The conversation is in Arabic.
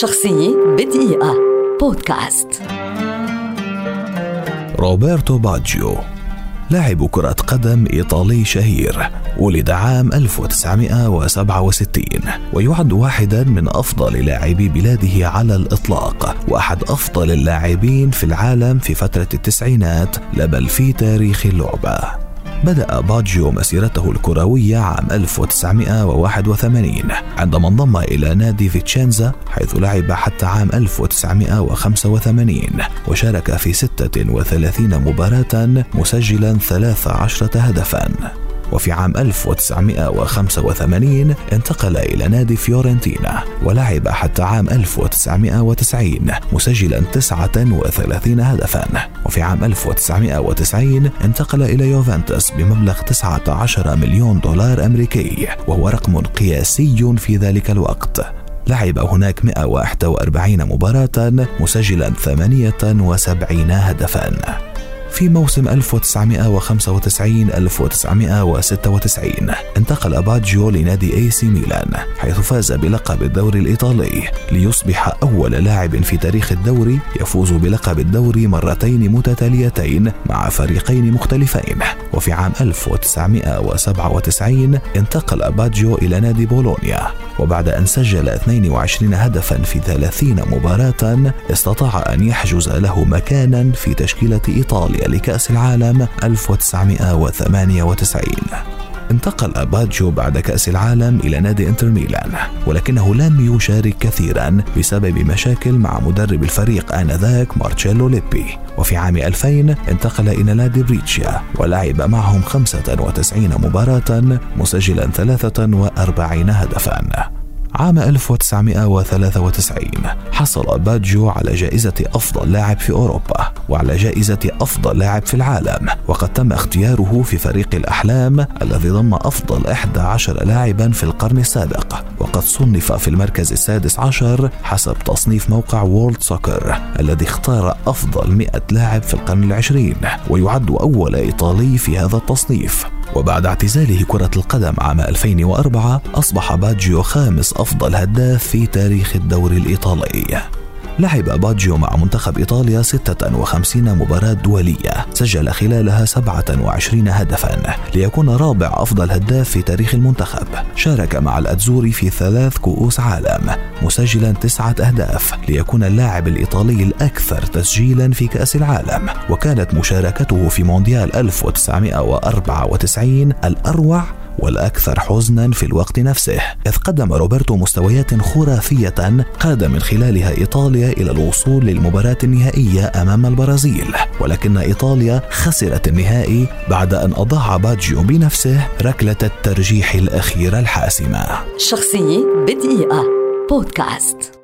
شخصية بدقيقة. بودكاست. روبرتو باجيو لاعب كرة قدم إيطالي شهير ولد عام 1967 ويعد واحدا من أفضل لاعبي بلاده على الإطلاق وأحد أفضل اللاعبين في العالم في فترة التسعينات لا بل في تاريخ اللعبة. بدأ باجيو مسيرته الكروية عام 1981 عندما انضم إلى نادي فيتشينزا حيث لعب حتى عام 1985 وشارك في 36 مباراة مسجلا 13 هدفا. وفي عام 1985 انتقل إلى نادي فيورنتينا ولعب حتى عام 1990 مسجلا 39 هدفا. وفي عام 1990 انتقل إلى يوفنتوس بمبلغ 19 مليون دولار أمريكي وهو رقم قياسي في ذلك الوقت. لعب هناك 141 مباراة مسجلا 78 هدفا. في موسم 1995 1996 انتقل باجيو لنادي اي سي ميلان حيث فاز بلقب الدوري الإيطالي ليصبح أول لاعب في تاريخ الدوري يفوز بلقب الدوري مرتين متتاليتين مع فريقين مختلفين. وفي عام 1997 انتقل باجيو إلى نادي بولونيا. وبعد أن سجل 22 هدفا في 30 مباراة استطاع أن يحجز له مكانا في تشكيلة إيطاليا لكأس العالم 1998 انتقل باجيو بعد كأس العالم إلى نادي إنتر ميلان ولكنه لم يشارك كثيرا بسبب مشاكل مع مدرب الفريق آنذاك مارتشيلو ليبي. وفي عام 2000 انتقل إلى نادي بريتشيا ولعب معهم 95 مباراة مسجلا 43 هدفا. عام 1993 حصل باجيو على جائزة أفضل لاعب في أوروبا وعلى جائزة أفضل لاعب في العالم. وقد تم اختياره في فريق الأحلام الذي ضم أفضل 11 لاعبا في القرن السابق. وقد صنف في المركز السادس عشر حسب تصنيف موقع وورلد سوكر الذي اختار أفضل 100 لاعب في القرن العشرين. ويعد أول إيطالي في هذا التصنيف. وبعد اعتزاله كرة القدم عام 2004 أصبح باجيو خامس أفضل هداف في تاريخ الدوري الإيطالي. لعب باجيو مع منتخب إيطاليا 56 مباراة دولية. سجل خلالها 27 هدفا ليكون رابع أفضل هداف في تاريخ المنتخب. شارك مع الأتزوري في ثلاث كؤوس عالم مسجلا تسعة أهداف ليكون اللاعب الإيطالي الأكثر تسجيلا في كأس العالم. وكانت مشاركته في مونديال 1994 الأروع والأكثر حزنا في الوقت نفسه. إذ قدم روبرتو مستويات خرافية قاد من خلالها إيطاليا إلى الوصول للمباراة النهائية أمام البرازيل. ولكن إيطاليا خسرت النهائي بعد أن أضاع باجيو بنفسه ركلة الترجيح الأخيرة الحاسمة. شخصية بدقيقة. بودكاست.